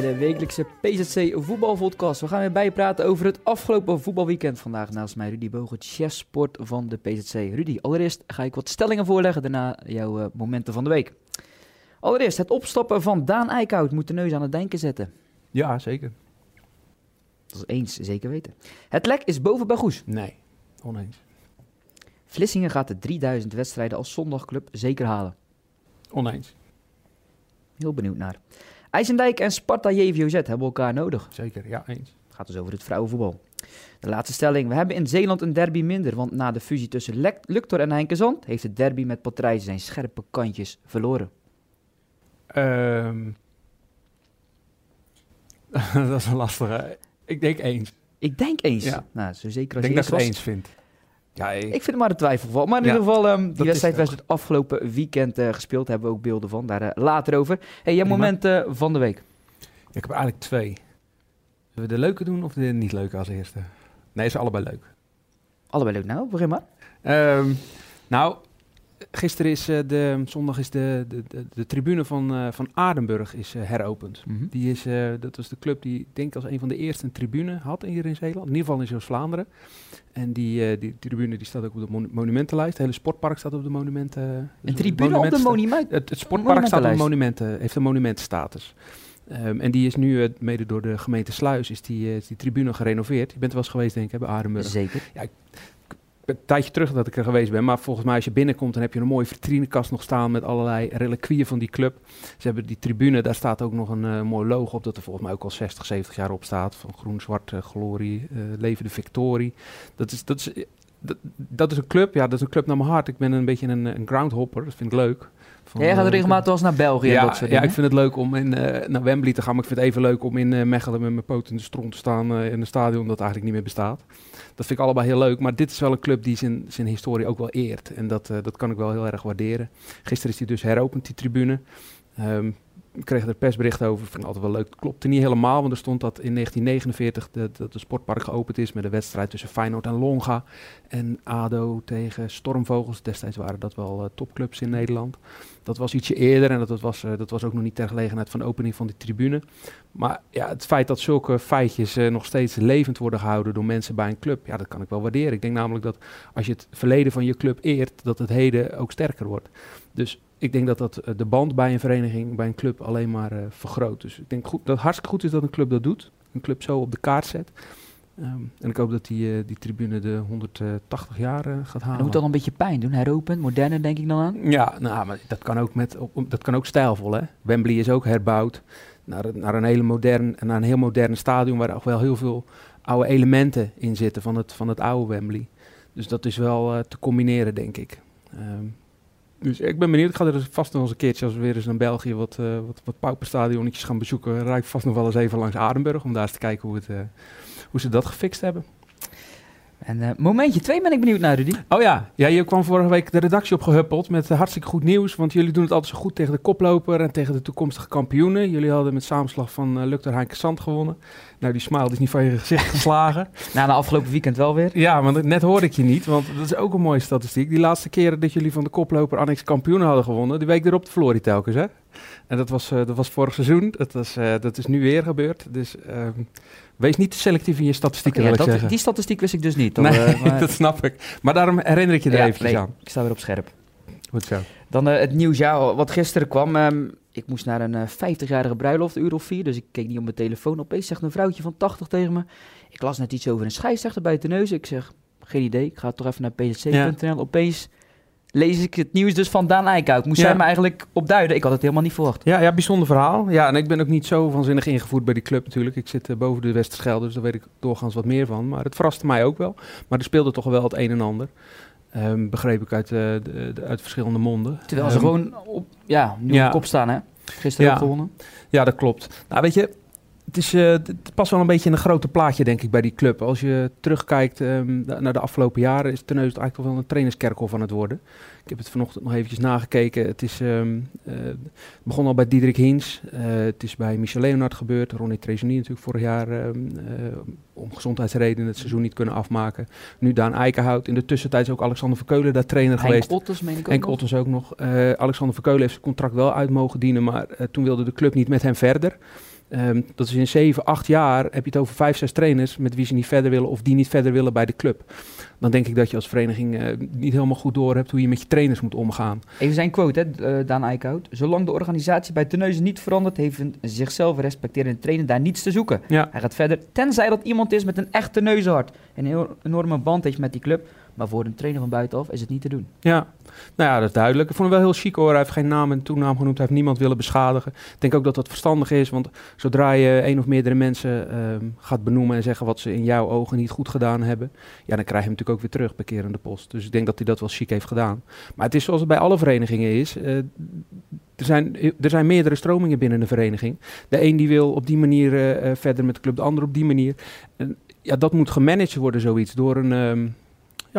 bij de wekelijkse PZC voetbalpodcast. We gaan weer bijpraten over het afgelopen voetbalweekend. Vandaag naast mij Rudy Bogen, chefsport van de PZC. Rudy, allereerst ga ik wat stellingen voorleggen, daarna jouw uh, momenten van de week. Allereerst, het opstappen van Daan Eickhout moet de neus aan het denken zetten. Ja, zeker. Dat is eens, zeker weten. Het lek is boven bij Goes. Nee, oneens. Vlissingen gaat de 3000 wedstrijden als zondagclub zeker halen. Oneens. Heel benieuwd naar. IJsendijk en Sparta JVOZ hebben elkaar nodig. Zeker, ja, eens. Het gaat dus over het vrouwenvoetbal. De laatste stelling. We hebben in Zeeland een derby minder, want na de fusie tussen Lek Luctor en Heinkenzand heeft het derby met Patrijs zijn scherpe kantjes verloren. Um, dat is een lastige. Ik denk eens. Ik denk eens. Ja. Nou, zo zeker als ik denk je dat ik het eens vind. Ja, ik... vind het maar een twijfelval. Maar in ieder geval, um, die wedstrijd was het afgelopen weekend uh, gespeeld. Daar hebben we ook beelden van. Daar uh, later over. Hey, jouw moment uh, van de week? Ja, ik heb eigenlijk twee. Zullen we de leuke doen of de niet leuke als eerste? Nee, is allebei leuk. Allebei leuk. Nou, begin maar. Um, nou, gisteren is uh, de zondag is de, de, de, de tribune van, uh, van Adenburg is uh, heropend. Mm -hmm. Die is, dat was de club die ik denk als een van de eerste een tribune had hier in Zeeland. In ieder geval in Zeeuws-Vlaanderen. En die, die tribune die staat ook op de mon monumentenlijst. Het hele sportpark staat op de monumenten. Een tribune op de monument? Het, het sportpark staat op de monumenten, heeft een monumentenstatus. Um, en die is nu, uh, mede door de gemeente Sluis, is die, uh, is die tribune gerenoveerd. Je bent er wel eens geweest, denk ik, bij Adenburg. Zeker. Ja, ik, een tijdje terug dat ik er geweest ben. Maar volgens mij als je binnenkomt, dan heb je een mooie vitrinekast nog staan met allerlei reliquieën van die club. Ze hebben die tribune, daar staat ook nog een uh, mooi logo op dat er volgens mij ook al 60, 70 jaar op staat. Van groen-zwart uh, glorie, uh, leven de victorie. Dat is, dat, is, dat, dat, is een club, ja, dat is een club naar mijn hart. Ik ben een beetje een, een groundhopper, dat vind ik leuk. Van, Jij gaat er regelmatig wel eens naar België ja, en dat soort Ja, ik vind het leuk om in, naar Wembley te gaan. Maar ik vind het even leuk om in Mechelen met mijn poot in de stront te staan in een stadion dat eigenlijk niet meer bestaat. Dat vind ik allebei heel leuk. Maar dit is wel een club die zijn, zijn historie ook wel eert. En dat, dat kan ik wel heel erg waarderen. Gisteren is die dus heropend, die tribune. Um, ik kreeg er persbericht over. Ik vind het altijd wel leuk. Klopte niet helemaal, want er stond dat in 1949 dat de, sportpark geopend is met een wedstrijd tussen Feyenoord en Longa. En ADO tegen Stormvogels. Destijds waren dat wel uh, topclubs in Nederland. Dat was ietsje eerder en dat, was, uh, dat was ook nog niet ter gelegenheid van de opening van die tribune. Maar ja, het feit dat zulke feitjes uh, nog steeds levend worden gehouden door mensen bij een club, ja, dat kan ik wel waarderen. Ik denk namelijk dat als je het verleden van je club eert, dat het heden ook sterker wordt. Dus ik denk dat dat uh, de band bij een vereniging, bij een club alleen maar uh, vergroot. Dus ik denk goed, dat het hartstikke goed is dat een club dat doet. Een club zo op de kaart zet. Um, en ik hoop dat die, uh, die tribune de 180 jaar gaat halen. Dat moet dan een beetje pijn doen, heropend, moderne denk ik dan aan? Ja, nou, maar dat kan ook, met, op, dat kan ook stijlvol. Hè? Wembley is ook herbouwd naar, naar, een hele modern, naar een heel modern stadion waar ook wel heel veel oude elementen in zitten van het, van het oude Wembley. Dus dat is wel te combineren, denk ik. Um, dus ik ben benieuwd. Ik ga er vast nog eens een keertje, als we weer eens naar België wat, uh, wat, wat gaan bezoeken, rijd ik vast nog wel eens even langs Adenburg om daar eens te kijken hoe, het, uh, hoe ze dat gefixt hebben. En uh, momentje 2 ben ik benieuwd naar, Rudy. Oh ja. ja, je kwam vorige week de redactie opgehuppeld met hartstikke goed nieuws. Want jullie doen het altijd zo goed tegen de koploper en tegen de toekomstige kampioenen. Jullie hadden met samenslag van uh, Lukter Heinke Sand gewonnen. Nou, die smile is niet van je gezicht geslagen. Na de afgelopen weekend wel weer. Ja, want net hoorde ik je niet, want dat is ook een mooie statistiek. Die laatste keren dat jullie van de koploper Annex kampioen hadden gewonnen, die week erop verloor hij telkens, hè? En dat was, uh, dat was vorig seizoen. Dat, was, dat is nu weer gebeurd. Dus uh, wees niet selectief in je statistieken, okay, wil ja, ik dat, Die statistiek wist ik dus niet. Nee, maar... dat snap ik. Maar daarom herinner ik je er ja, eventjes nee, aan. Ik sta weer op scherp. Goed zo. Dan het nieuws, ja, wat gisteren kwam. Um, ik moest naar een 50-jarige bruiloft, uur of vier. Dus ik keek niet op mijn telefoon. Opeens zegt een vrouwtje van 80 tegen me. Ik las net iets over een scheidsrechter bij de neus. Ik zeg, geen idee. Ik ga toch even naar pzc.nl. Ja. Opeens lees ik het nieuws dus van Daan Eikhout. Moest ja. zij me eigenlijk opduiden? Ik had het helemaal niet verwacht. Ja, ja, bijzonder verhaal. Ja, en ik ben ook niet zo vanzinnig ingevoerd bij die club natuurlijk. Ik zit uh, boven de Westerschelde, dus daar weet ik doorgaans wat meer van. Maar het verraste mij ook wel. Maar er speelde toch wel het een en ander. Um, begreep ik uit, uh, de, de, uit verschillende monden. Terwijl um, ze gewoon op, ja, nu ja. op kop staan, hè? Gisteren ja. ook gewonnen. Ja, dat klopt. Nou, weet je, het, is, uh, het past wel een beetje in een grote plaatje, denk ik, bij die club. Als je terugkijkt um, naar de afgelopen jaren, is Teneus eigenlijk wel een trainerskerkel van het worden. Ik heb het vanochtend nog eventjes nagekeken. Het is, um, uh, begon al bij Diederik Hiens. Uh, het is bij Michel Leonard gebeurd. Ronnie Trezonier natuurlijk vorig jaar um, om gezondheidsredenen het seizoen niet kunnen afmaken. Nu Daan Eikenhout. In de tussentijd is ook Alexander Verkeulen daar trainer Henk geweest. Otters, meen ik ook Henk nog. Otters ook nog. Alexander Verkeulen heeft zijn contract wel uit mogen dienen, maar toen wilde de club niet met hem verder. Ehm, dat is in 7, 8 jaar heb je het over 5, 6 trainers met wie ze niet verder willen of die niet verder willen bij de club. Dan denk ik dat je als vereniging uh, niet helemaal goed door hebt hoe je met je trainers moet omgaan. Even zijn quote, hè, uh, Daan Eickhout. Zolang de organisatie bij Terneuzen niet verandert, heeft een zichzelf respecterende trainer daar niets te zoeken. Ja. Hij gaat verder, tenzij dat iemand is met een echt Terneuzenhart. En een enorme band heeft met die club. Maar voor een trainer van buitenaf is het niet te doen. Ja, nou ja, dat is duidelijk. Ik vond hem wel heel chic hoor. Hij heeft geen naam en toenaam genoemd. Hij heeft niemand willen beschadigen. Ik denk ook dat dat verstandig is. Want zodra je één of meerdere mensen ehm, gaat benoemen en zeggen wat ze in jouw ogen niet goed gedaan hebben. Ja, dan krijg je hem natuurlijk ook weer terug de post. Dus ik denk dat hij dat wel chic heeft gedaan. Maar het is zoals het bij alle verenigingen is. Uh, er zijn, er zijn meerdere stromingen binnen de vereniging. De een die wil op die manier uh, verder met de club, de ander op die manier. Ja, dat moet gemanaged worden, zoiets, door een, um,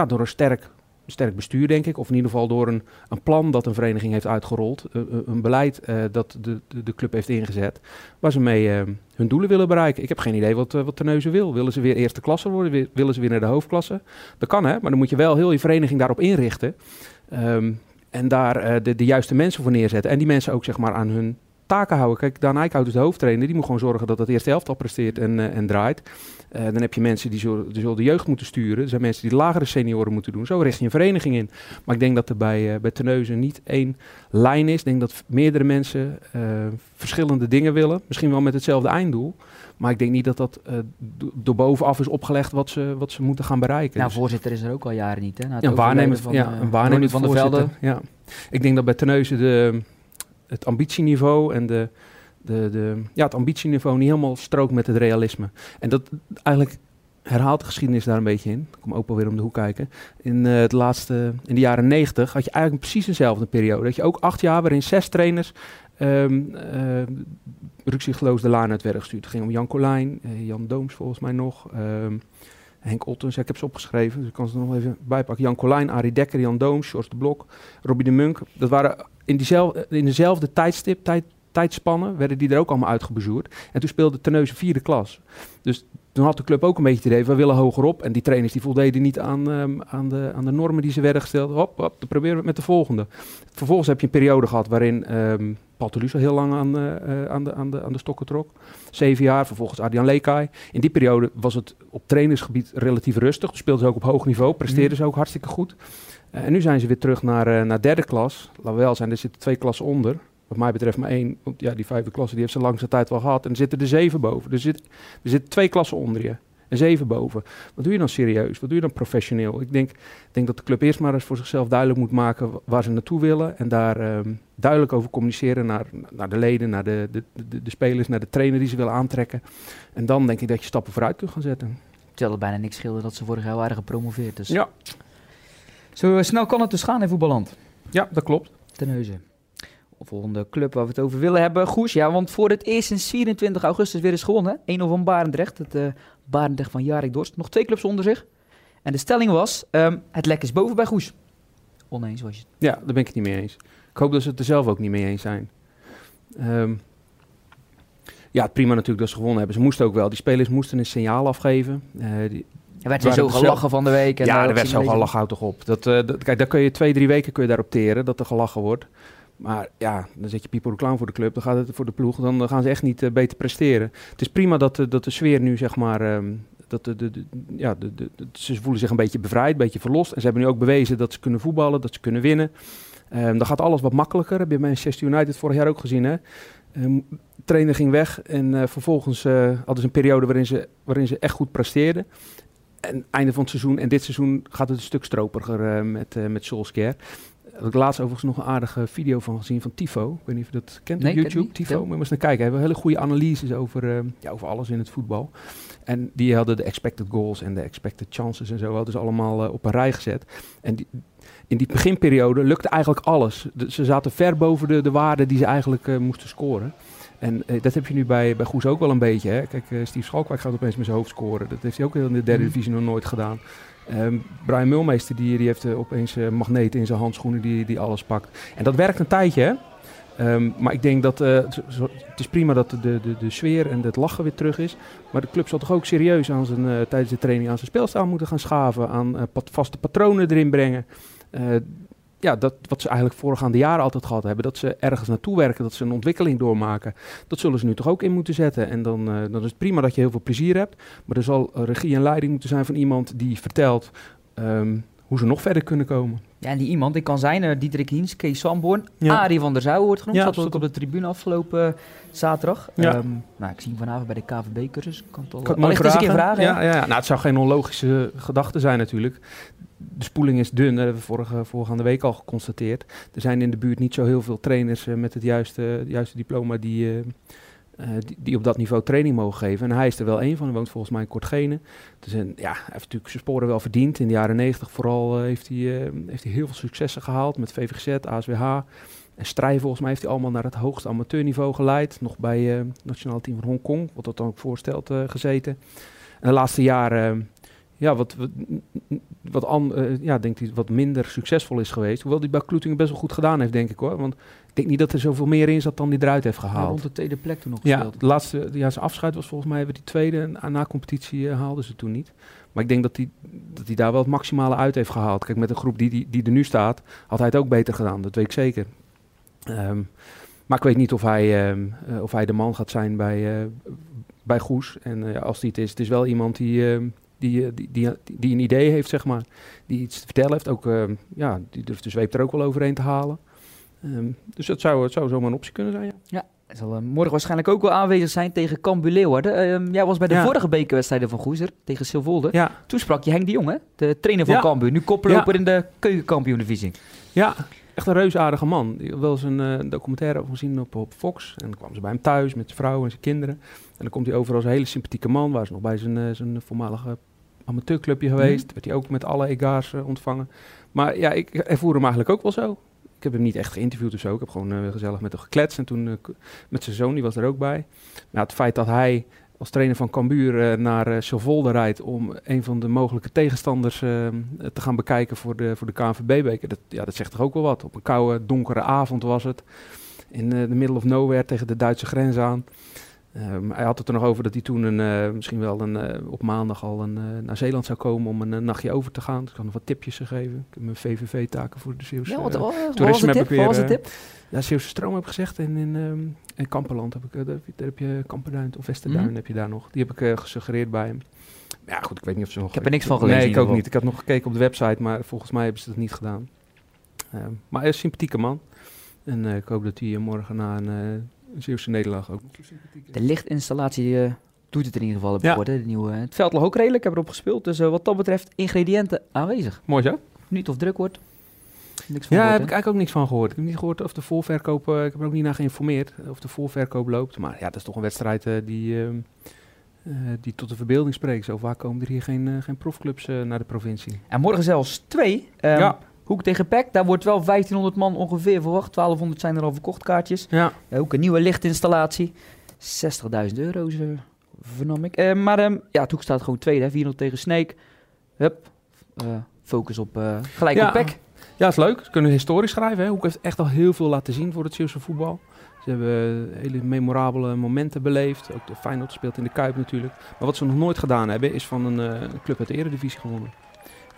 door een sterk sterk bestuur, denk ik. Of in ieder geval door een, een plan dat een vereniging heeft uitgerold. Uh, een beleid uh, dat de, de, de, club heeft ingezet. Waar ze mee uh, hun doelen willen bereiken. Ik heb geen idee wat, wat Terneuzen wil. Willen ze weer eerste klasse worden? Willen ze weer naar de hoofdklasse? Dat kan hè, maar dan moet je wel heel je vereniging daarop inrichten. Um, en daar de, de juiste mensen voor neerzetten. En die mensen ook zeg maar aan hun taken houden. Kijk, Daan Eickhout is de hoofdtrainer. Die moet gewoon zorgen dat het eerste elftal presteert en, uh, en draait. Uh, dan heb je mensen die zullen, die zullen de jeugd moeten sturen. Er zijn mensen die de lagere senioren moeten doen. Zo richt je een vereniging in. Maar ik denk dat er bij, uh, bij Terneuzen niet één lijn is. Ik denk dat meerdere mensen verschillende dingen willen. Misschien wel met hetzelfde einddoel. Maar ik denk niet dat dat door bovenaf is opgelegd wat ze, wat ze moeten gaan bereiken. Nou, dus, voorzitter is er ook al jaren niet, hè? Ja, een waarnemend van, ja, een waarnemend van de Velden. Ja. Ik denk dat bij Terneuzen de het ambitieniveau en de, de, de, ja, het ambitieniveau niet helemaal strookt met het realisme. En dat eigenlijk herhaalt de geschiedenis daar een beetje in. Ik kom ook wel weer om de hoek kijken. In, uh, het laatste, in de jaren negentig had je eigenlijk precies dezelfde periode. Dat je ook acht jaar waarin zes trainers um, uh, de laan uit werden gestuurd. Het ging om Jan Colijn, uh, Jan Dooms volgens mij nog. Um, Henk Ottens, ik heb ze opgeschreven, dus ik kan ze er nog even bijpakken. Jan Colijn, Arie Dekker, Jan Dooms, George de Blok, Robbie de Munk. Dat waren in, diezelfde, in dezelfde tijdstip, tijd, tijdspannen, werden die er ook allemaal uitgebezoerd. En toen speelde Terneuzen vierde klas. Dus toen had de club ook een beetje het idee, we willen hogerop. En die trainers die voldeden niet aan, um, aan, de, aan de normen die ze werden gesteld. Hop, hop, dan proberen we het met de volgende. Vervolgens heb je een periode gehad waarin um, Paul Toulouse heel lang aan, uh, aan, de, aan, de, aan de stokken trok. Zeven jaar, vervolgens Ardian Lekai. In die periode was het op trainersgebied relatief rustig. Speelden ze ook op hoog niveau, presteerden ze ook hartstikke goed. Uh, en nu zijn ze weer terug naar, naar derde klas. Laat wel zijn, er zitten twee klassen onder. Wat mij betreft maar één. Want ja, die vijfde klasse die heeft ze langste tijd wel gehad. En er zitten er zeven boven. Er, zit, er zitten twee klassen onder je. En zeven boven. Wat doe je dan serieus? Wat doe je dan professioneel? Ik denk, denk dat de club eerst maar eens voor zichzelf duidelijk moet maken waar ze naartoe willen. En daar um, duidelijk over communiceren naar, naar de leden, naar de, de, de, de, spelers, naar de trainer die ze willen aantrekken. En dan denk ik dat je stappen vooruit kunt gaan zetten. Terwijl het bijna niks scheelde dat ze vorig jaar waren gepromoveerd. Dus. Ja. Zo snel kan het dus gaan in voetballand. Ja, dat klopt. Terneuzen. Volgende club waar we het over willen hebben. Goes, ja, want voor het eerst sinds 24 augustus weer eens gewonnen. 1-0 van Barendrecht, het uh, Barendrecht van Jarek Dorst. Nog twee clubs onder zich. En de stelling was, um, het lek is boven bij Goes. Oneens was je het. Ja, daar ben ik het niet mee eens. Ik hoop dat ze het er zelf ook niet mee eens zijn. Um, ja, prima natuurlijk dat ze gewonnen hebben. Ze moesten ook wel. Die spelers moesten een signaal afgeven. Uh, die, er werd er zo gelachen van de week. En ja, er werd zo gelachen, houd toch op. Dat, uh, dat, kijk, daar kun je twee, drie weken kun je daarop teren, dat er gelachen wordt. Maar ja, dan zet je Pipo de Clown voor de club, dan gaat het voor de ploeg, dan gaan ze echt niet uh, beter presteren. Het is prima dat, uh, dat de sfeer nu, zeg maar, um, dat de, de, de, de, de, de, ze voelen zich een beetje bevrijd, een beetje verlost. En ze hebben nu ook bewezen dat ze kunnen voetballen, dat ze kunnen winnen. Um, dan gaat alles wat makkelijker, heb je bij Manchester United vorig jaar ook gezien, hè. Um, trainer ging weg en uh, vervolgens hadden ze een periode waarin ze, waarin ze echt goed presteerden. En einde van het seizoen en dit seizoen gaat het een stuk stroperiger met, met Solskjaer heb ik laatst overigens nog een aardige video van gezien van Tifo. Ik weet niet of je dat kent nee, op YouTube. Tifo, moet je maar eens naar kijken. Hij hebben hele goede analyses over, uh, ja, over alles in het voetbal. En die hadden de expected goals en de expected chances en zo. Hadden ze allemaal uh, op een rij gezet. En die, in die beginperiode lukte eigenlijk alles. De, ze zaten ver boven de, de waarden die ze eigenlijk uh, moesten scoren. En uh, dat heb je nu bij, bij Goes ook wel een beetje. Hè? Kijk, uh, Steve Schalkwijk gaat opeens met zijn hoofd scoren. Dat heeft hij ook in de derde mm. divisie nog nooit gedaan. Um, Brian Mulmeester die, heeft uh, opeens uh, magneten in zijn handschoenen die, die alles pakt. En dat werkt een tijdje, hè? Um, maar ik denk dat uh, het is prima dat de, de, de sfeer en het lachen weer terug is. Maar de club zal toch ook serieus aan zijn, tijdens de training aan zijn speelstijl moeten gaan schaven. Aan uh, pat vaste patronen erin brengen. Ja, dat, wat ze eigenlijk voorgaande jaren altijd gehad hebben, dat ze ergens naartoe werken, dat ze een ontwikkeling doormaken, dat zullen ze nu toch ook in moeten zetten. En dan, uh, dan is het prima dat je heel veel plezier hebt, maar er zal regie en leiding moeten zijn van iemand die vertelt um, hoe ze nog verder kunnen komen. Ja, en die iemand, die kan zijn uh, Diederik Hiens, Kees Samborn, ja. Arie van der Zouwen wordt genoemd. Ja, zat ook op de tribune afgelopen uh, zaterdag. Ja. Um, nou, ik zie hem vanavond bij de KVB-cursus. Kan toch wel eens een keer vragen. Ja, ja, ja. Nou, het zou geen onlogische gedachte zijn natuurlijk. De spoeling is dun, dat hebben we vorige, vorige week al geconstateerd. Er zijn in de buurt niet zo heel veel trainers uh, met het juiste, juiste diploma die uh, die, op dat niveau training mogen geven. En hij is er wel één van. Hij woont volgens mij in Kortgene. Dus ja, hij heeft natuurlijk zijn sporen wel verdiend. In de jaren negentig vooral uh, heeft, hij, uh, heeft hij heel veel successen gehaald met VVZ, ASWH. En strijd volgens mij heeft hij allemaal naar het hoogste amateurniveau geleid. Nog bij het nationaal team van Hongkong, wat dat dan ook voorstelt, gezeten. En de laatste jaren ja, wat, wat, an, ja, denk ik, wat minder succesvol is geweest. Hoewel die bij Kloetingen best wel goed gedaan heeft, denk ik hoor. Want denk niet dat er zoveel meer in zat dan die eruit heeft gehaald. Ja, rond de tweede plek toen nog ja, gespeeld. De laatste, ja, zijn afscheid was volgens mij hebben die tweede. En na competitie uh, haalden ze toen niet. Maar ik denk dat hij dat die daar wel het maximale uit heeft gehaald. Kijk, met de groep die, die, die er nu staat, had hij het ook beter gedaan. Dat weet ik zeker. Um, maar ik weet niet of hij, um, uh, of hij de man gaat zijn bij, uh, bij Goes. En als die het is, het is wel iemand die ehm, die, die, die, die, een idee heeft, zeg maar. Die iets te vertellen heeft. Ook, uh, ja, die durft de zweep er ook wel overheen te halen. Um, dus dat zou, het zou zomaar een optie kunnen zijn, ja. ja. Zal uh, morgen waarschijnlijk ook wel aanwezig zijn tegen Cambuur Leeuwarden. Uh, jij was bij de ja. vorige bekerwedstrijden van Goezer tegen Silvolde. Ja. Toen sprak je Henk de Jong, hè? de trainer van ja. Cambuur. Nu koploper in de keukenkampioen-divisie. Ja, echt een reusaardige man. Ik heb wel eens een uh, documentaire over gezien op, op Fox. En dan kwamen ze bij hem thuis met zijn vrouw en zijn kinderen. En dan komt hij over als een hele sympathieke man. Waar ze nog bij zijn, zijn voormalige amateurclubje geweest. Mm. Werd hij ook met alle ega's uh, ontvangen. Maar ja, ik ervoer hem eigenlijk ook wel zo. Ik heb hem niet echt geïnterviewd of zo. Ik heb gewoon uh, gezellig met hem gekletst. En toen uh, met zijn zoon, die was er ook bij. Maar het feit dat hij als trainer van Cambuur naar uh, rijdt... om een van de mogelijke tegenstanders te gaan bekijken voor de, voor de KNVB-beker... Dat, ja, dat zegt toch ook wel wat. Op een koude, donkere avond was het. In de middle of nowhere tegen de Duitse grens aan. Um, hij had het er nog over dat hij toen een, uh, misschien wel een, uh, op maandag al een, uh, naar Zeeland zou komen om een nachtje over te gaan. Dus ik kan nog wat tipjes geven. Ik heb mijn VVV-taken voor de Zeeuwse ja, wat, wat, toerisme. Wat was, weer, was de tip? ja, Zeeuwse Stroom heb ik gezegd. En in, um, in Kamperland heb ik, daar, daar heb je Kamperduin of Westerduin mm. heb je daar nog. Die heb ik gesuggereerd bij hem. Ja, goed, ik weet niet of ze nog... Ik heb er niks van gelezen. Nee, ik ook niet. Ik had nog gekeken op de website, maar volgens mij hebben ze dat niet gedaan. Um, maar hij is een sympathieke man. En ik hoop dat hij morgen na een Zeeuwse nederlaag ook. De lichtinstallatie uh, doet het in ieder geval. Ja. de nieuwe, het veld lag ook redelijk, ik heb erop gespeeld. Dus uh, wat dat betreft ingrediënten aanwezig. Mooi zo. Niet of druk wordt. Niks van ja, gehoord, heb ik eigenlijk ook niks van gehoord. Ik heb niet gehoord of de voorverkoop, uh, ik heb er ook niet naar geïnformeerd, of de voorverkoop loopt. Maar ja, dat is toch een wedstrijd die, ehm, die tot de verbeelding spreekt. Zo vaak komen er hier geen, geen profclubs naar de provincie. En morgen zelfs twee. Um, ja. Hoek tegen Pek, daar wordt wel 1500 man ongeveer verwacht. 1200 zijn er al verkocht kaartjes. Ja. Uh, ook een nieuwe lichtinstallatie. 60.000 euro's, uh, vernam ik. Uh, maar um, ja, het Hoek staat gewoon tweede, 400 tegen Snake. Hup, focus op gelijk ja. op Pek. Ja, is leuk. Ze kunnen historisch schrijven. Hè. Hoek heeft echt al heel veel laten zien voor het Zeeuwse voetbal. Ze hebben hele memorabele momenten beleefd. Ook de Feyenoord speelt in de Kuip natuurlijk. Maar wat ze nog nooit gedaan hebben, is van een, een club uit de Eredivisie gewonnen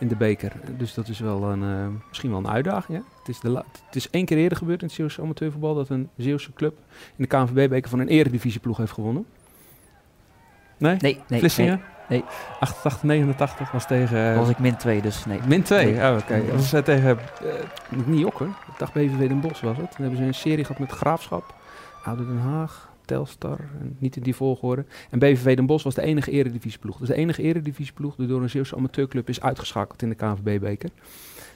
in de beker. Dus dat is wel een, uh, misschien wel een uitdaging. Hè? Het, is de het is één keer eerder gebeurd in het Zeeuwse amateurvoetbal dat een Zeeuwse club in de KNVB-beker van een eredivisieploeg heeft gewonnen. Nee? Nee. nee Vlissingen? Nee. 88, 89 was tegen... Uh, was ik min 2, dus nee. Min 2? Oh, oké. Okay. Dat was uh, tegen... Uh, niet Jokken. Ik dacht BVV Den Bosch was het. Dan hebben ze een serie gehad met Graafschap. Oude Den Haag. Telstar, en niet in die volgorde. En BVV Den Bosch was de enige eredivisieploeg. Dus de enige eredivisieploeg die door een Zeeuwse amateurclub is uitgeschakeld in de KNVB-beker.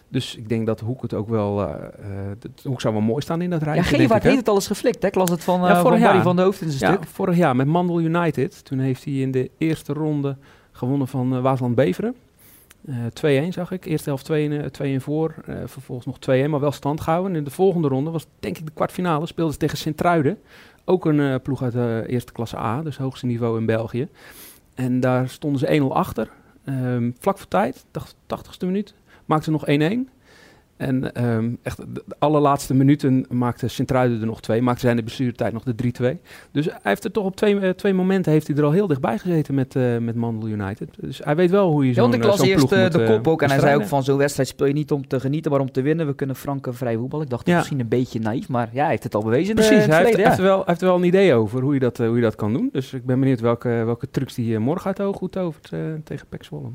Dus ik denk dat Hoek het ook wel... Uh, uh, Hoek zou wel mooi staan in dat rijtje. Ja, Gevaert heeft het alles geflikt, hè? Ik las het van, uh, ja, van Barry van de Hoofd in zijn ja, stuk. vorig jaar met Mandel United. Toen heeft hij in de eerste ronde gewonnen van uh, Waasland-Beveren. 2-1 zag ik. Eerste helft 2-1 voor. vervolgens nog 2-1, maar wel stand gehouden. En in de volgende ronde was denk ik de kwartfinale. Speelden ze tegen Sint-Truiden. Ook een uh, ploeg uit de eerste klasse A, dus hoogste niveau in België. En daar stonden ze 1-0 achter. Um, vlak voor tijd, dacht 80ste minuut, maakten ze nog 1-1. En ehm, echt de allerlaatste minuten maakte Sint-Truiden er nog twee. Maakte zij in de bestuurtijd nog de 3-2. Dus hij heeft er toch op twee, eh, twee momenten heeft hij er al heel dichtbij gezeten met, uh, met Mandel United. Dus hij weet wel hoe je zo'n ja, eerst ploeg moet, de eh, kop ook. En hij zei ook van zo'n wedstrijd speel je niet om te genieten, maar om te winnen. We kunnen Frank vrij voetbal. Ik dacht Ja. misschien een beetje naïef, maar ja, hij heeft het al bewezen. Precies, hij heeft, hij er wel, hij heeft er wel een idee over hoe je dat, eh, hoe je dat kan doen. Dus ik ben benieuwd welke, welke trucs die morgen oog goed tovert eh, tegen Pek Zwolle.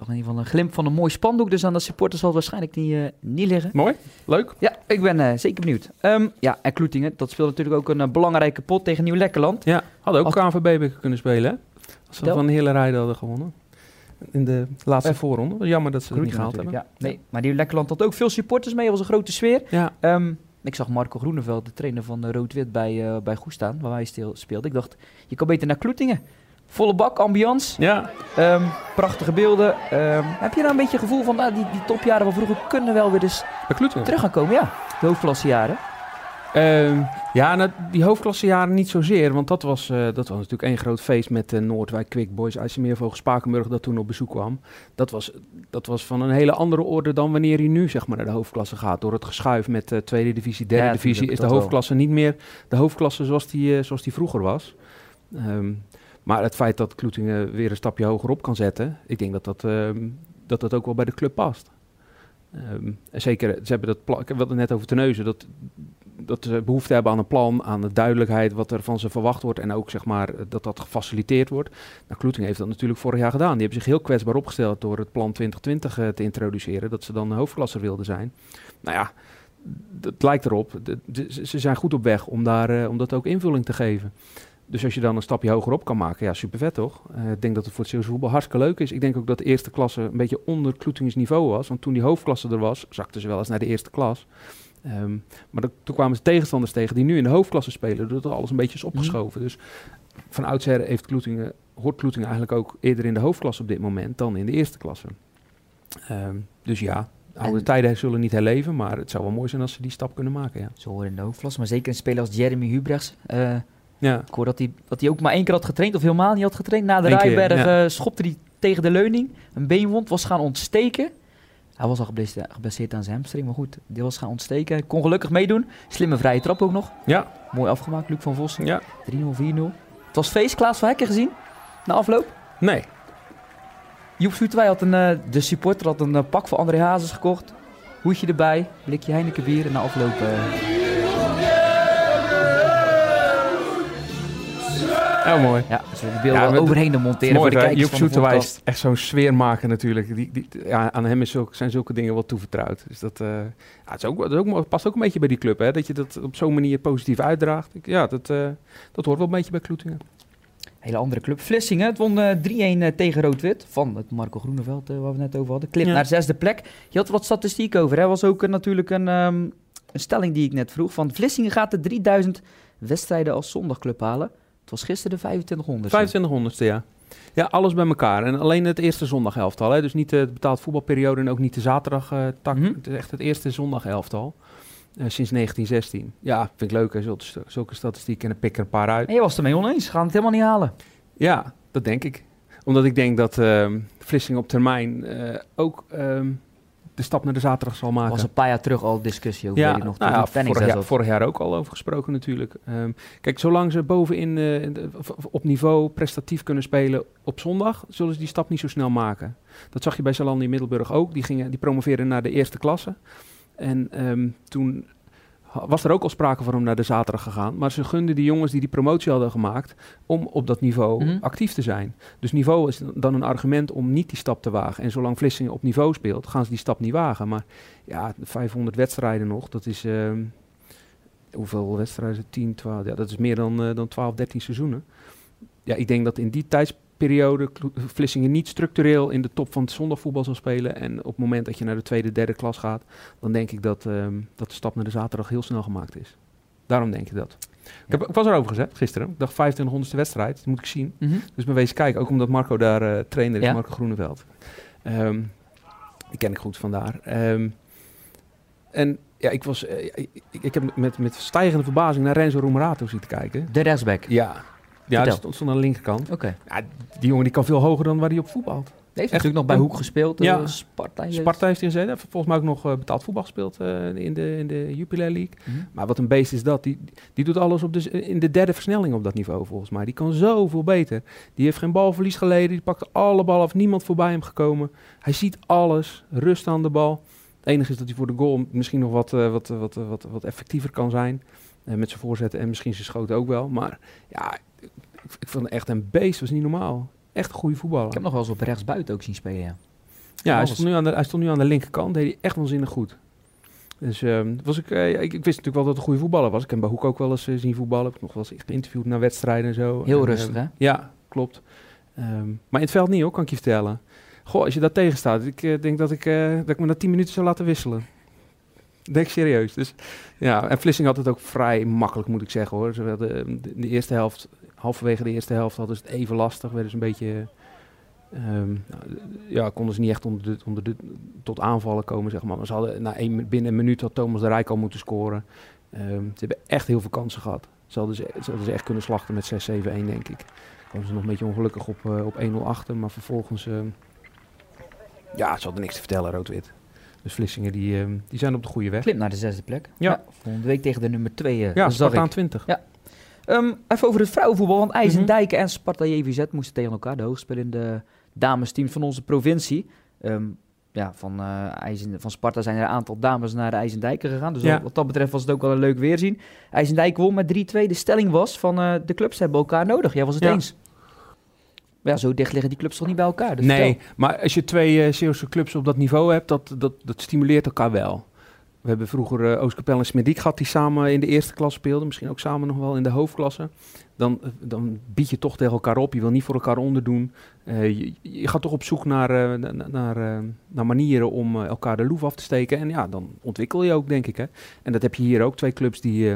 Zag in ieder geval een glimp van een mooi spandoek, dus aan de supporters zal het waarschijnlijk niet, eh, niet liggen. Mooi, leuk. Ja, ik ben eh, zeker benieuwd. Ehm, ja, en Kloetingen, dat speelt natuurlijk ook een eh, belangrijke pot tegen Nieuw-Lekkerland. Ja, hadden ook Als- KNVB kunnen spelen hè? Als ze Del- van de hele rijden hadden gewonnen. In de laatste voorronde. Jammer dat ze het niet gehaald hebben. Ja, nee, maar Nieuw-Lekkerland had ook veel supporters mee, er was een grote sfeer. Ja, Ehm, ik zag Marco Groeneveld, de trainer van Rood-Wit, bij, bij Goes staan, waar hij stil speelde. Ik dacht, je kan beter naar Kloetingen. Volle bak, ambiance, ja. ehm, prachtige beelden. Ehm, heb je nou een beetje het gevoel van, nou, die, die topjaren van vroeger kunnen wel weer eens terug gaan komen? Ja, de hoofdklassejaren. Ehm, ja, nou, die hoofdklassejaren niet zozeer. Want dat was, eh, dat was natuurlijk één groot feest met eh, Noordwijk, Quick Boys, IJsselmeervogel, Spakenburg dat toen op bezoek kwam. Dat was, dat was van een hele andere orde dan wanneer hij nu zeg maar, naar de hoofdklasse gaat. Door het geschuif met eh, tweede divisie, derde Ja, divisie is de wel. hoofdklasse niet meer de hoofdklasse zoals die, zoals die vroeger was. Ehm, maar het feit dat Kloetingen weer een stapje hoger op kan zetten, ik denk dat dat, ehm, dat, dat ook wel bij de club past. Ehm, en zeker, ze hebben dat plan, ik had het net over Teneuzen, dat, dat ze behoefte hebben aan een plan, aan de duidelijkheid wat er van ze verwacht wordt en ook zeg maar dat dat gefaciliteerd wordt. Nou, Kloeting heeft dat natuurlijk vorig jaar gedaan. Die hebben zich heel kwetsbaar opgesteld door het plan 2020 eh, te introduceren, dat ze dan hoofdklasser wilden zijn. Nou ja, het lijkt erop, ze zijn goed op weg om, daar, eh, om dat ook invulling te geven. Dus als je dan een stapje hoger op kan maken, ja, super vet toch? Eh, ik denk dat het voor het Zeeuwse voetbal hartstikke leuk is. Ik denk ook dat de eerste klasse een beetje onder niveau was. Want toen die hoofdklasse er was, zakten ze wel eens naar de eerste klas. Ehm, maar dat- toen kwamen ze tegenstanders tegen die nu in de hoofdklasse spelen. Doordat alles een beetje is opgeschoven. Dus van oudsher heeft Kloetingen, hoort Kloetingen eigenlijk ook eerder in de hoofdklasse op dit moment dan in de eerste klasse. Ehm, dus ja, oude En- tijden zullen niet herleven. Maar het zou wel mooi zijn als ze die stap kunnen maken, ja. Zo horen in de hoofdklasse, maar zeker een speler als Jeremy Hubrechts. eh, Ja, ik hoor dat hij, dat hij ook maar één keer had getraind, of helemaal niet had getraind. Na de Eén keer, Rijberg ja. schopte hij tegen de leuning. Een beenwond was gaan ontsteken. Hij was al geblesseerd, aan zijn hamstring, maar goed, die was gaan ontsteken. Kon gelukkig meedoen. Slimme vrije trap ook nog. ja, Mooi afgemaakt, Luc van Vossen. ja. 3-0, 4-0. Het was feest, Klaas van Hekken gezien, na afloop. Nee. Joep Soetewij had een, eh, de supporter had een eh, pak voor André Hazes gekocht. Hoedje erbij, blikje Heineken bier en na afloop... eh, Heel mooi. ja, willen de beelden Ja, overheen de monteren Mooi, voor de kijkers Joep van de Zoeterwij podcast. is echt zo'n sfeer maken natuurlijk. Die, die, ja, aan hem is zulke, zijn zulke dingen wel toevertrouwd. Dus dat, eh, ja, het, is ook, het is ook, past ook een beetje bij die club, hè? dat je dat op zo'n manier positief uitdraagt. Ik- ja, dat, eh, dat hoort wel een beetje bij Kloetingen. Hele andere club. Vlissingen, het won eh, 3-1 eh, tegen Rood-Wit. Van het Marco Groeneveld, waar we het net over hadden. Klip Ja. naar zesde plek. Je had er wat statistiek over. Hè? was ook natuurlijk een, ehm, een stelling die ik net vroeg. Van Vlissingen gaat de 3000 wedstrijden als zondagclub halen. Het was gisteren de 2500. 2500ste, ja. Ja, alles bij elkaar. En alleen het eerste zondagelftal. Hè? Dus niet de betaald voetbalperiode en ook niet de zaterdag eh, tak. Mhm. Het is echt het eerste zondagelftal. eh sinds 1916. Ja, vind ik leuk. Hè? Zulke, zulke statistieken en dan pik ik er een paar uit. En je was het ermee oneens. Gaan het helemaal niet halen. Ja, dat denk ik. Omdat ik denk dat Vlissingen op termijn eh, ook ehm, de stap naar de zaterdag zal Er maken. was een paar jaar terug al discussie over. ja, nog, nou ja, vorig, jaar, vorig jaar ook al over gesproken natuurlijk. Ehm, kijk, zolang ze bovenin eh, op niveau prestatief kunnen spelen op zondag, zullen ze die stap niet zo snel maken. Dat zag je bij Zalandi in Middelburg ook. Die, gingen, die promoveerden naar de eerste klasse. En ehm, toen was er ook al sprake van om naar de zaterdag gegaan. Maar ze gunden die jongens die die promotie hadden gemaakt om op dat niveau Mhm. actief te zijn. Dus niveau is dan een argument om niet die stap te wagen. En zolang Vlissingen op niveau speelt, gaan ze die stap niet wagen. Maar ja, 500 wedstrijden nog, dat is... ehm, hoeveel wedstrijden? 10, 12, ja, dat is meer dan, eh, dan 12, 13 seizoenen. Ja, ik denk dat in die tijdsperiode Klo- Vlissingen niet structureel in de top van het zondagvoetbal zal spelen. En op het moment dat je naar de tweede, derde klas gaat, dan denk ik dat, ehm, dat de stap naar de zaterdag heel snel gemaakt is. Daarom denk ik dat. Ik, heb, ik was erover gezegd gisteren. Ik dacht 2500ste wedstrijd, dat moet ik zien. Mhm. Dus ben wezen kijken, ook omdat Marco daar eh, trainer is, Ja. Marco Groeneveld. Ehm, die ken ik goed vandaar. Ehm, en ja, ik, was, eh, ik, ik heb met, met stijgende verbazing naar Renzo Romerato zitten kijken. De rechtsback. Ja, ja die stond, stond aan de linkerkant. Oké. Ja, die jongen die kan veel hoger dan waar hij op voetbalt. heeft natuurlijk nog bij Hoek gespeeld. Ja. eh, Sparta. jeugd. Sparta heeft hij gezeten. Hij heeft volgens mij ook nog eh, betaald voetbal gespeeld eh, in, de, in de Jupiler League. Mhm. Maar wat een beest is dat. Die, die doet alles op de, in de derde versnelling op dat niveau volgens mij. Die kan zoveel beter. Die heeft geen balverlies geleden. Die pakte alle ballen af. Niemand voorbij hem gekomen. Hij ziet alles. Rust aan de bal. Het enige is dat hij voor de goal misschien nog wat, wat, wat, wat, wat effectiever kan zijn. Met zijn voorzetten en misschien zijn schoten ook wel. Maar ja, ik, vond echt een beest. was niet normaal. Echt een goede voetballer. Ik heb nog wel eens op rechtsbuiten ook zien spelen, ja. Ja, hij stond, nu aan de, hij stond nu aan de linkerkant. Deed hij echt waanzinnig goed. Dus ehm, was ik, eh, ik, ik wist natuurlijk wel dat het een goede voetballer was. Ik heb bij Hoek ook wel eens eh, zien voetballen. Ik heb nog wel eens geïnterviewd naar wedstrijden en zo. Heel En, rustig, ehm, hè? Ja, klopt. Ehm, maar in het veld niet hoor, kan ik je vertellen. Goh, als je daar tegen staat, ik eh, denk dat ik, eh, dat ik me na 10 minuten zou laten wisselen. Denk serieus. Dus, ja, en Vlissing had het ook vrij makkelijk, moet ik zeggen hoor. Ze hadden de, de eerste helft, halverwege de eerste helft hadden ze het even lastig. Werden ze een beetje, ehm, nou, ja, konden ze niet echt onder de, onder de, tot aanvallen komen, zeg maar. Maar ze hadden na één, binnen een minuut had Thomas de Rijk al moeten scoren. Ehm, ze hebben echt heel veel kansen gehad. Ze hadden ze, ze, hadden ze echt kunnen slachten met 6-7-1, denk ik. Kwamen ze nog een beetje ongelukkig op, eh, op 1-0 achter, maar vervolgens... ehm, ja, ze hadden niks te vertellen, rood-wit. Dus Vlissingen, die, die zijn op de goede weg. Klim naar de zesde plek. Ja. volgende week tegen de nummer twee. eh, Ja, Spartaan ik. 20. Ehm, even over het vrouwenvoetbal. Want IJsendijken Mhm. en Sparta JVZ moesten tegen elkaar. De hoogspelende damesteams van onze provincie. Ehm, ja, van, IJzen, van Sparta zijn er een aantal dames naar de IJsendijken gegaan. Dus Ja. wat dat betreft was het ook wel een leuk weerzien. IJsendijken won met 3-2. De stelling was van eh, de clubs hebben elkaar nodig. Jij was het Ja. eens. Ja, zo dicht liggen die clubs toch niet bij elkaar. Dus nee, vertel. maar als je twee Zeeuwse clubs op dat niveau hebt, dat, dat, dat stimuleert elkaar wel. We hebben vroeger eh Oostkapel en Smediek gehad die samen in de eerste klas speelden. Misschien ook samen nog wel in de hoofdklasse. Dan, eh, dan bied je toch tegen elkaar op. Je wil niet voor elkaar onderdoen. Eh, je, je gaat toch op zoek naar, na- na- naar, naar manieren om elkaar de loef af te steken. En ja, dan ontwikkel je ook, denk ik. Hè? En dat heb je hier ook. Twee clubs die,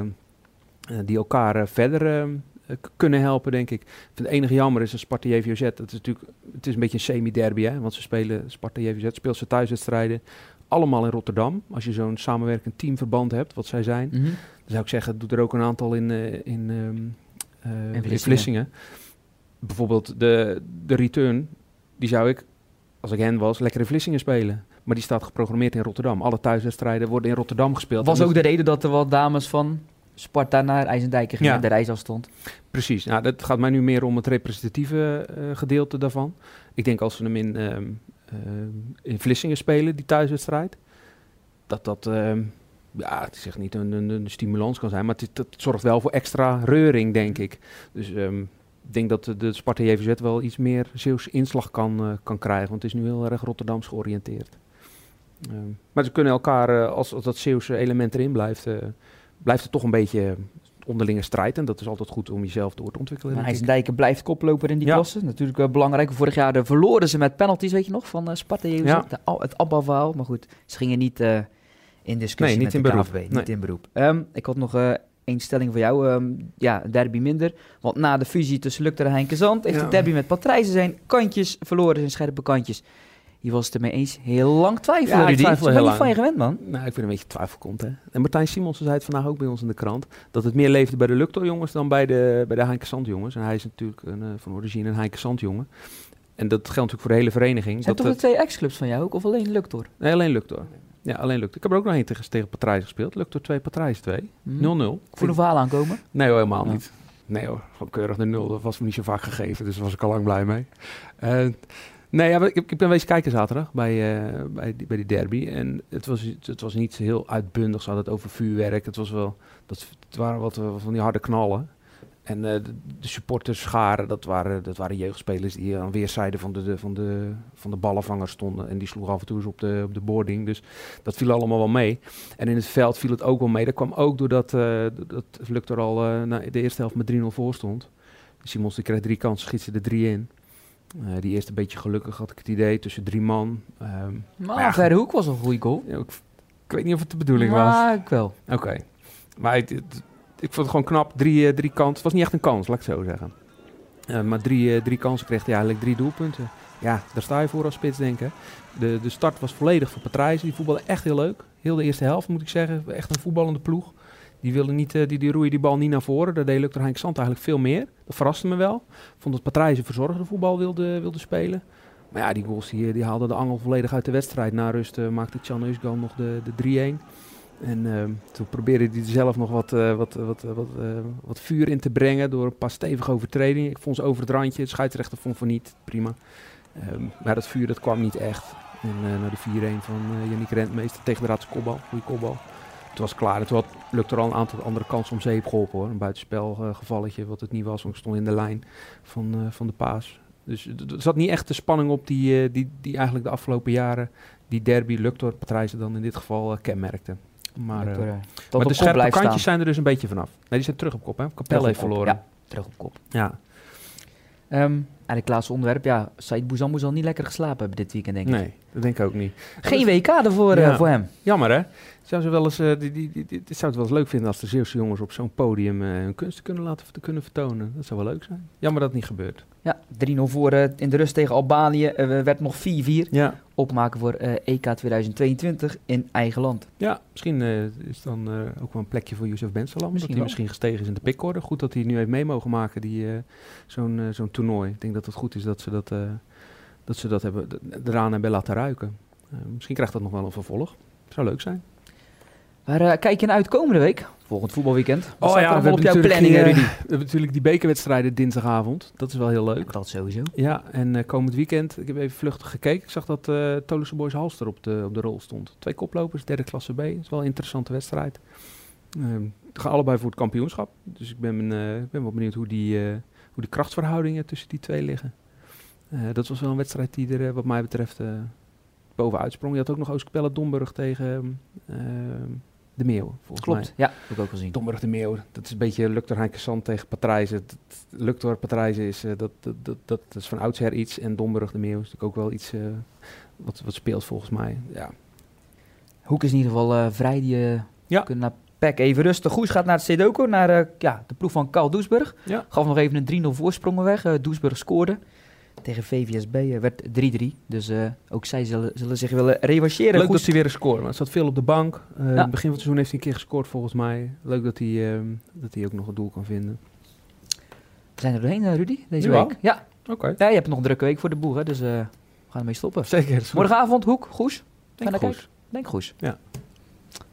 die elkaar verder eh, eh, k- kunnen helpen, denk ik. Het enige jammer is een Sparta JVOZ. Dat is natuurlijk, het is een beetje een semi-derby, hè? want ze spelen, Sparta JVZ speelt ze thuiswedstrijden allemaal in Rotterdam. Als je zo'n samenwerkend teamverband hebt, wat zij zijn, Mhm. dan zou ik zeggen, doe er ook een aantal in, eh, in, ehm, eh, in Vlissingen. Bijvoorbeeld de, de return, die zou ik, als ik hen was, lekker in Vlissingen spelen. Maar die staat geprogrammeerd in Rotterdam. Alle thuiswedstrijden worden in Rotterdam gespeeld. was ook de reden dat er wat dames van Sparta naar IJsendijken gingen. Ja. De reisafstand. Precies. Nou, dat gaat mij nu meer om het representatieve eh, gedeelte daarvan. Ik denk als ze hem in, ehm, in Vlissingen spelen, die thuiswedstrijd, dat dat, ehm, ja, het is echt niet een, een, stimulans kan zijn, maar het, zorgt wel voor extra reuring, denk ik. Dus ehm, ik denk dat de, Sparta JVZ wel iets meer Zeeuwse inslag kan, eh, kan krijgen, want het is nu heel erg Rotterdams georiënteerd. Ehm, maar ze kunnen elkaar, eh, als, als dat Zeeuwse element erin blijft, eh, blijft het toch een beetje onderlinge strijd. En dat is altijd goed om jezelf door te ontwikkelen. Ik. IJsendijken blijft koploper in die Ja. klasse. Natuurlijk wel belangrijk. Vorig jaar eh, verloren ze met penalties, weet je nog, van eh, Sparta. Ja. De het ABBA-verhaal. Maar goed, ze gingen niet eh, in discussie Nee, niet met in de beroep. KVB. Nee. Niet in beroep. Ehm, ik had nog eh één stelling voor jou. Ehm, ja, derby minder. Want na de fusie tussen Lukter en Heinkenzand... heeft Ja. de derby met Patrijzen zijn kantjes verloren. Zijn scherpe kantjes. Je was het ermee eens. Heel lang twijfelen, Ja, ik twijfel heel niet van je gewend, man. Nou, ik vind een beetje twijfel komt, hè. En Martijn Simonsen zei het vandaag ook bij ons in de krant, dat het meer leefde bij de Luctor jongens dan bij de, bij de Heinke Sand jongens. En hij is natuurlijk een, eh, van origine een Heinke Sand jongen. En dat geldt natuurlijk voor de hele vereniging. Zijn dat toch de twee ex-clubs van jou ook? Of alleen Luctor? Nee, alleen Luctor. Ja, alleen Luctor. Ik heb er ook nog één tegen, tegen Patrijs gespeeld. Luctor 2, Patrijs 2. 0-0. Hm? Ik voel een verhaal aankomen. Nee hoor, helemaal Ja. niet. Nee hoor, gewoon keurig de nul. Dat was me niet zo vaak gegeven, dus daar was ik al lang blij mee. Eh, nee, ja, ik, ik ben wezen kijken zaterdag bij, eh, bij, die, bij die derby. En het was, het was niet heel uitbundig. Ze hadden het over vuurwerk. Het, was wel, dat, het waren wat eh, van die harde knallen. En eh, de, supporters scharen, dat waren, dat waren jeugdspelers die aan weerszijden van de, van, de, van de ballenvanger stonden. En die sloegen af en toe eens op de, op de boarding. Dus dat viel allemaal wel mee. En in het veld viel het ook wel mee. Dat kwam ook doordat eh dat Luctor al eh, na de eerste helft met 3-0 voor stond. Simons kreeg drie kansen, schiet ze er drie in. Eh, die eerste een beetje gelukkig had ik het idee, tussen drie man. Ehm, Maar Maar ja, Verre Hoek was een goede goal. ja, ik, ik weet niet of het de bedoeling was. Maar ik wel. Oké. Maar het- het- ik vond het gewoon knap. Drie, eh, drie kansen. Het was niet echt een kans, laat ik het zo zeggen. Eh, maar drie, drie kansen kreeg hij eigenlijk drie doelpunten. Ja, daar sta je voor als spits, denk ik. De, de start was volledig voor Patrijzen. Die voetbalde echt heel leuk. Heel de eerste helft, moet ik zeggen. Echt een voetballende ploeg. Die, wilde niet, eh, die, die roeien die bal niet naar voren. Daar deed Lukter Henk Zand eigenlijk veel meer. Dat verraste me wel. Vond dat Patrijzen verzorgde voetbal wilde, wilde spelen. Maar ja, die goals die, die haalden de angel volledig uit de wedstrijd. Na rust eh, maakte Chan Eusgan nog de, de 3-1. En ehm, toen probeerde hij er zelf nog wat, eh, wat, wat, wat, eh, wat vuur in te brengen door een paar stevige overtredingen. Ik vond ze over het randje, de scheidsrechter vond van niet, prima. Ehm, maar dat vuur dat kwam niet echt. En naar de 4-1 van Yannick Rentmeester tegen de Raadse kopbal, goede kopbal. Het was klaar. Had, lukte er al een aantal andere kansen om zeep geholpen hoor. Een buitenspelgevalletje wat het niet was, want ik stond in de lijn van, van de paas. Dus er zat niet echt de spanning op die, die, die eigenlijk de afgelopen jaren die derby Luctor Patrijzen dan in dit geval kenmerkte. Maar, maar de scherpe kantjes staan. zijn er dus een beetje vanaf. Nee, die zijn terug op kop. Hè? Capelle heeft verloren. Ja, terug op kop. Ja. Um, en het laatste onderwerp, ja, Said Bouzambou zal niet lekker geslapen hebben dit weekend, denk ik. Nee, dat denk ik ook niet. Geen WK ervoor ja. uh, voor hem. Jammer, hè? Zou ze wel eens, uh, die, die, die, die, zou het wel eens leuk vinden als de Zeeuwse jongens op zo'n podium uh, hun kunsten kunnen laten te kunnen vertonen. Dat zou wel leuk zijn. Jammer dat het niet gebeurt. Ja, 3-0 voor in de rust tegen Albanië. werd nog 4-4. Ja. Opmaken voor EK 2022 in eigen land. Ja, misschien is dan ook wel een plekje voor Youssef Bensalam. Misschien dat hij misschien gestegen is in de pickorde. Goed dat hij nu heeft mee mogen maken, die zo'n zo'n toernooi. Ik denk dat het goed is dat ze dat, dat, ze dat hebben, eraan hebben laten ruiken. misschien krijgt dat nog wel een vervolg. Zou leuk zijn. Waar uh, kijk je naar uit komende week? Volgend voetbalweekend. Wat oh ja, we hebben, planning, uh, we hebben natuurlijk die bekerwedstrijden dinsdagavond. Dat is wel heel leuk. Dat sowieso. Ja, en uh, komend weekend, ik heb even vluchtig gekeken. Ik zag dat uh, Tolusse Boys Halster op de, op de rol stond. Twee koplopers, derde klasse B. Dat is wel een interessante wedstrijd. Ehm, we gaan allebei voor het kampioenschap. Dus ik ben, ben wel benieuwd hoe die, hoe die krachtsverhoudingen tussen die twee liggen. dat was wel een wedstrijd die er wat mij betreft bovenuit sprong. Je had ook nog Oostkapelle Domburg tegen uh, de Meeuw, volgens Klopt, mij. ja, heb ik ook gezien. Domburg de Meeuw, dat is een beetje Luctor Heinkesand tegen Patrijzen. Luctor Patrijzen is, uh, dat, dat, dat, dat, is van oudsher iets. En Domburg de Meeuw is natuurlijk ook wel iets uh, wat, wat speelt volgens mij. Ja. Hoek is in ieder geval vrij, die ja. kunnen naar Pek even rustig. Goes gaat naar het Sedoko, naar ja, de proef van Karl Doesburg. Ja. Gaf nog even een 3-0 voorsprongen weg. Doesburg scoorde tegen VVSB uh, werd 3-3. Dus uh, ook zij zullen, zullen zich willen revancheren. Leuk dat hij weer een score. Maar het zat veel op de bank. Uh, ja. begin van het seizoen heeft hij een keer gescoord volgens mij. Leuk dat hij, dat hij ook nog een doel kan vinden. We zijn er doorheen, Rudy, deze ja. week. Ja. Oké. Okay. Ja, je hebt nog een drukke week voor de boer, hè, dus we gaan ermee stoppen. Zeker. Morgenavond, Hoek, Goes. Denk Goes. Denk Goes. Ja.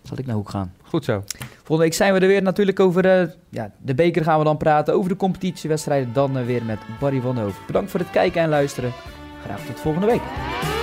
Zal ik naar Hoek gaan. Goed zo. Volgende week zijn we er weer natuurlijk over uh, ja, de beker gaan we dan praten. Over de competitiewedstrijden dan uh, weer met Barry van Hoofd. Bedankt voor het kijken en luisteren. Graag tot volgende week.